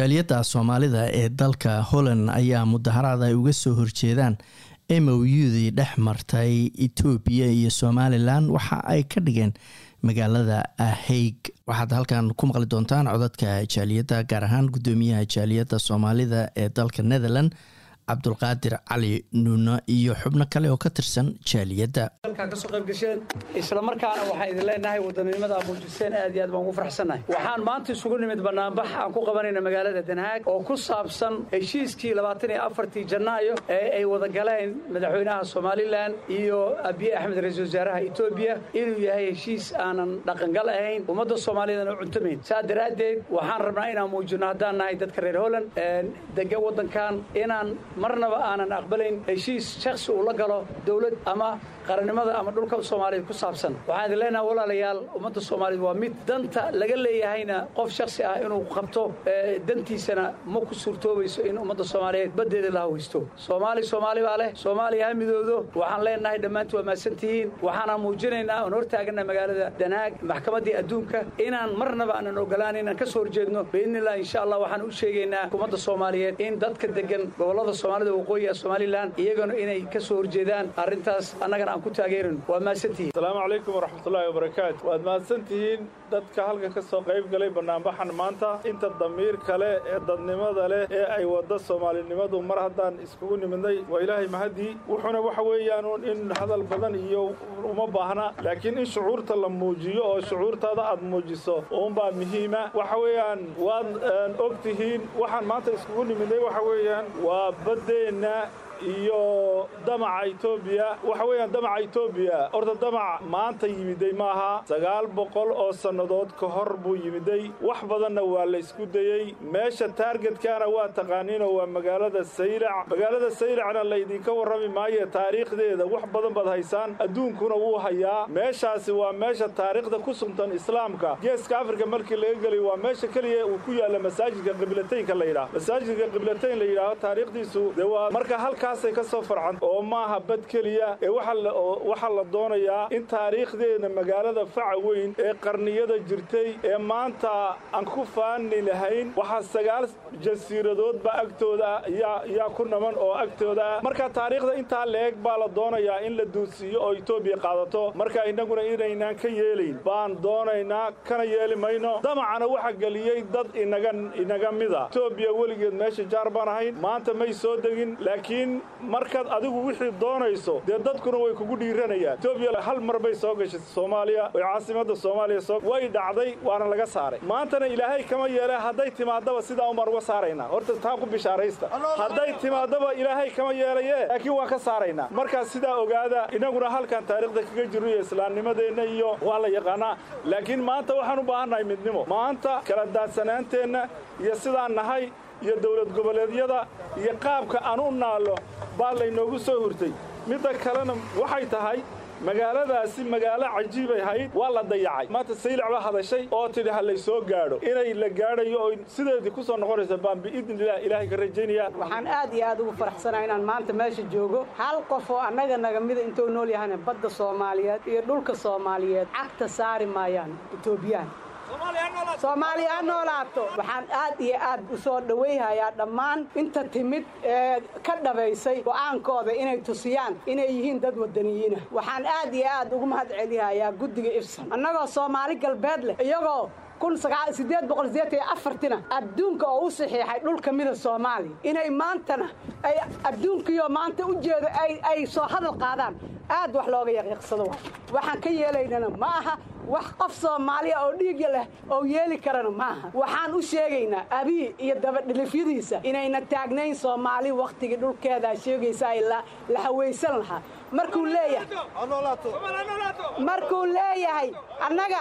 jaaliyadda soomaalida ee dalka holland ayaa mudaharaad ay uga soo horjeedaan m o u-dii dhex martay etoobiya iyo somalilan waxa ay ka dhigeen magaalada haig waxaad halkan ku maqli doontaan codadka jaaliyadda gaar ahaan guddoomiyaha jaaliyadda soomaalida ee dalka netherland cabdulqaadir cali nuuno iyo xubno kale oo ka tirsan jaaliyadda. Halkaa ka soo qayb gasheen isla waxaan idin leenahay wadannimada aad muujiseen aad iyo aad baan ugu farxsannahay waxaan maanta isugu nimid bannaanbax aan ku qabanayna magaalada danhaag oo ku saabsan heshiiskii labaatan iyo afartii janaayo ee ay wada galeen madaxweynaha somalilan iyo abiye axmed ra'iisul wasaaraha etoobiya inuu yahay heshiis aanan dhaqangal ahayn. Ummadda soomaaliyadana u cuntamayn saa daraaddeed waxaan rabnaa inaan muujinno haddaan nahay dadka reer holland dega waddankan inaan marnaba aanan aqbalayn heshiis shakhsi uu la galo dawlad ama qarannimada ama dhulka soomaaliyeed ku saabsan. Waxaan idin leenaha walaalayaal ummadda soomaaliyeed waa mid danta laga leeyahayna qof shakhsi ah inuu qabto dantiisana ma ku suurtoobayso in ummadda soomaaliyeed baddeeda la hawaysto soomaali soomaali baa leh soomaaliya ha midoodo. Waxaan leenahay dhammaanti waa mahadsantihiin waxaanaan muujinaynaa oon hortaagana magaalada danaag maxkamaddii adduunka inaan marnaba aanan ogolaan inaan ka soo horjeedno. Biidnillah insha allah waxaan u sheegaynaa ummadda soomaaliyeed in dadka degan gobollada soomaalida waqooyiga somalilan iyagana inay ka soo horjeedaan arrintaas annagana aan ku taageerano waa mahadsantihiin asalaamu calaykum waraxmatullaahi wabarakaatu. Waad mahadsantihiin dadka halkan ka soo qayb galay bannaanbaxan maanta. Inta damiir kale ee dadnimada leh ee ay wadda soomaalinimadu mar haddaan iskugu nimidnay waa ilaahay mahadii wuxuuna waxa weeyaan in hadal badan iyo uma baahna. Laakiin in shucuurta la muujiyo oo shucuurtaada aad muujiso uunbaa muhiima. Waxa weeyaan waad og tihiin waxaan maanta iskugu nimidnay waxa weeyaan waa baddeenna iyo damaca etoobiya waxa weeyaan damaca etoobiya horta damac maanta yimiday maaha. Sagaal boqol oo sannadood ka hor buu yimiday. Wax badanna waa la ysku dayey meesha taargetkana waa taqaaniinoo waa magaalada saylac magaalada saylacna laydinka warrami maayo taariikhdeeda. Wax badan baad haysaan. Adduunkuna wuu hayaa. Meeshaasi waa meesha taariikhda ku suntan islaamka. Geeska afrika markii laga geliyo waa meesha keliya uu ku yaalla masaajidka qiblataynka la yidhaah masaajidka qiblatayn la yidhaaho taariikhdiisu waa marka halka kaasay ka soo farcan oo maaha bad keliya. Ee waxaa la doonayaa in taariikhdeeda magaalada faca weyn ee qarniyada jirtay ee maanta aan ku faani lahayn. Waxaa sagaal jasiiradoodba agtooda yaa ku naman oo agtooda. Marka taariikhda intaa leeg baa la doonayaa in la duudsiiyo oo etoobiya qaadato. Marka innaguna inaynaan ka yeelayn baan doonaynaa kana yeeli mayno. Damacana waxa geliyey dad inaga mida. Etoobiya weligeed meesha jaar baan ahayn. Maanta may soo degin laakiin markaad adigu wixii doonayso dee dadkuna way kugu dhiiranayaan. Etoobiya hal mar bay soo gashay soomaaliya oy caasimadda soomaaliya soo way dhacday waana laga saaray. Maantana ilaahay kama yeele hadday timaadaba sidaa umaan uga saaraynaa horta taa ku bishaaraysta. Hadday timaadaba ilaahay kama yeelaye laakiin waan ka saaraynaa markaas sidaa ogaada innaguna halkan taariikhda kaga jirno iyo islaamnimadeenna iyo waa la yaqaanaa. Laakiin maanta waxaan u baahannahay midnimo. Maanta kala daadsanaanteenna iyo sidaan nahay iyo dawlad goboleedyada iyo qaabka aan u naallo baa laynoogu soo hurtay. Midda kalena waxay tahay magaaladaasi magaalo cajiibay hayd waa la dayacay. Maanta saylac baa hadashay oo tidhi ha laysoo gaadho. Inay la gaadhayo oo sideedii ku soo noqonaysa baan biidnilah ilaahay ka rajaynaya waxaan aad iyo aad ugu faraxsanahay inaan maanta meesha joogo. Hal qof oo annaga naga mida intuu nool yahana badda soomaaliyeed iyo dhulka soomaaliyeed cagta saari maayaan etoobiyaan soomaaliya ha noolaato waxaan aad iyo aad u soo dhowayhayaa dhammaan inta timid ee ka dhabaysay go'aankooda inay tusiyaan inay yihiin dad wadaniyiina waxaan aad iyo aad ugu mahad celihayaa guddiga ifsan annagoo soomaali galbeed leh iyagoo tina adduunka oo u saxiixay dhulka mida soomaaliya inay maantana ay adduunkiyo maanta u jeedo ay soo hadal qaadaan. Aad wax looga yaqiiqsado waxaan ka yeelaynana ma aha wax qof soomaaliya oo dhiigya leh oo yeeli karana maaha. Waxaan u sheegaynaa abiy iyo dabadhilifyadiisa inayna taagnayn soomaali wakhtigii dhulkeedaa sheegaysa ay la hawaysan lahaa markuu leeyahay markuu leeyahay annaga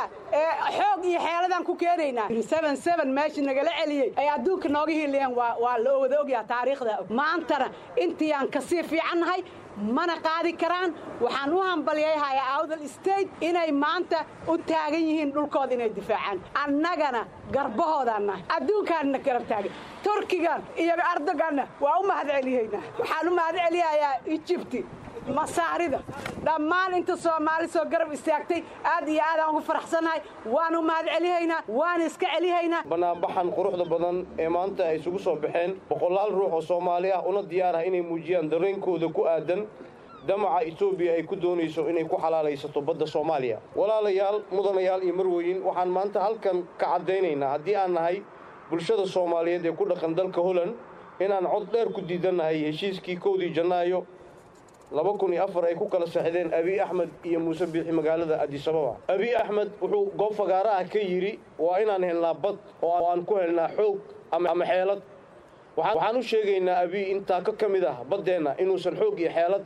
xoog iyo xeeladaan ku keenaynaa. Meeshii nagala celiyey. Ay adduunka nooga hiliyeen waa la wada ogyaha taariikhda. Maantana intiiyaan ka sii fiicannahay mana qaadi karaan. Waxaan u hambalyayhayaa awdal state inay maanta u taagan yihiin dhulkooda inay difaacaan. Annagana garbahoodaan nahay. Adduunkaanna garab taagan turkigan iyo erdoganna waa u mahad celiyaynaa waxaan u mahad celiyayaa ijibti masaarida. Dhammaan inta soomaali soo garab istaagtay aad iyo aadaan ugu faraxsannahay waanu mahad celihaynaa waana iska celihaynaa banaanbaxan quruxda badan ee maanta ay isugu soo baxeen boqolaal ruux oo soomaali ah una diyaar ah inay muujiyaan dareenkooda ku aadan. Damaca etoobiya ay ku doonayso inay ku xalaalaysato badda soomaaliya. Walaalayaal mudanayaal iyo marweyn waxaan maanta halkan ka caddaynaynaa haddii aan nahay bulshada soomaaliyeed ee ku dhaqan dalka holand inaan cod dheer ku diidannahay heshiiskii kowdii janaayo laba kun iyo afar ay ku kala saxdeen abiy axmed iyo muuse biixi magaalada adisababa abiy axmed wuxuu goob fagaara ah ka yidhi waa inaan helnaa bad oo aan ku helnaa xoog ama xeelad. Waxaan u sheegaynaa abiy intaa ka ka mid ah baddeenna inuusan xoog iyo xeelad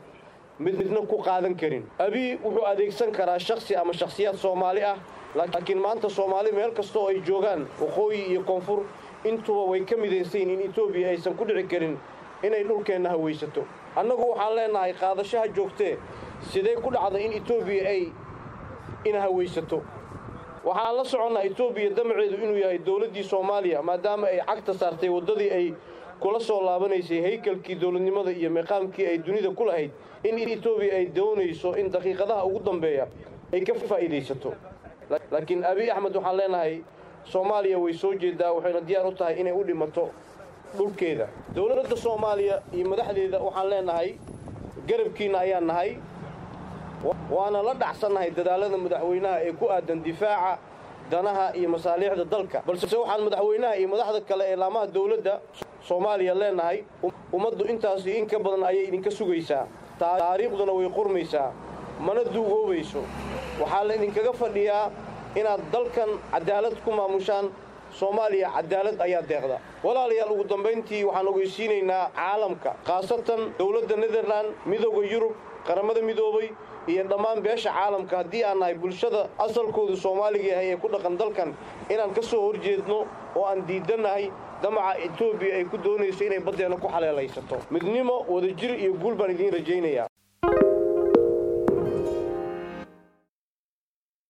mid midna ku qaadan karin. Abiy wuxuu adeegsan karaa shakhsi ama shakhsiyaad soomaali ah laakiin maanta soomaali meel kasta oo ay joogaan waqooyi iyo koonfur intuba way ka midaysayn in etoobiya aysan ku dhici karin inay dhulkeenna hawaysato annagu waxaan leennahay qaadashaha joogtee sidee ku dhacda in etoobiya ay ina hawaysato waxaan la soconnaa etoobiya damaceedu inuu yahay dowladdii soomaaliya maadaama ay cagta saartay waddadii ay kula soo laabanaysay haykalkii dowladnimada iyo meeqaamkii ay dunida ku lahayd in etoobiya ay doonayso in daqiiqadaha ugu dambeeya ay ka faa'iidaysato. Laakiin abiy axmed waxaan leenahay soomaaliya way soo jeedaa waxayna diyaar u tahay inay u dhimato dhulkeeda dowladda soomaaliya iyo madaxdeeda waxaan leenahay garabkiinna ayaan nahay. Waana la dhacsannahay dadaallada madaxweynaha ee ku aadan difaaca danaha iyo masaaliixda dalka. Balse waxaan madaxweynaha iyo madaxda kale ee laamaha dowladda soomaaliya leenahay ummaddu intaasi in ka badan ayay idinka sugaysaa. Taariikhduna way qurmaysaa. Mana duugoobayso waxaa la idinkaga fadhiyaa inaad dalkan cadaalad ku maamushaan soomaaliya cadaalad ayaa deeqda. Walaalayaal ugu dambayntii waxaan ogeysiinaynaa caalamka khaasatan dowladda netherland midooda yurub qaramada midoobay iyo dhammaan beesha caalamka haddii aan nahay bulshada asalkoodu soomaaliga yahay ee ku dhaqan dalkan. Inaan ka soo horjeedno oo aan diidannahay damaca etoobiya ay ku doonayso inay baddeenna ku xaleelaysato midnimo wadajir iyo guul baan idiin rajaynayaa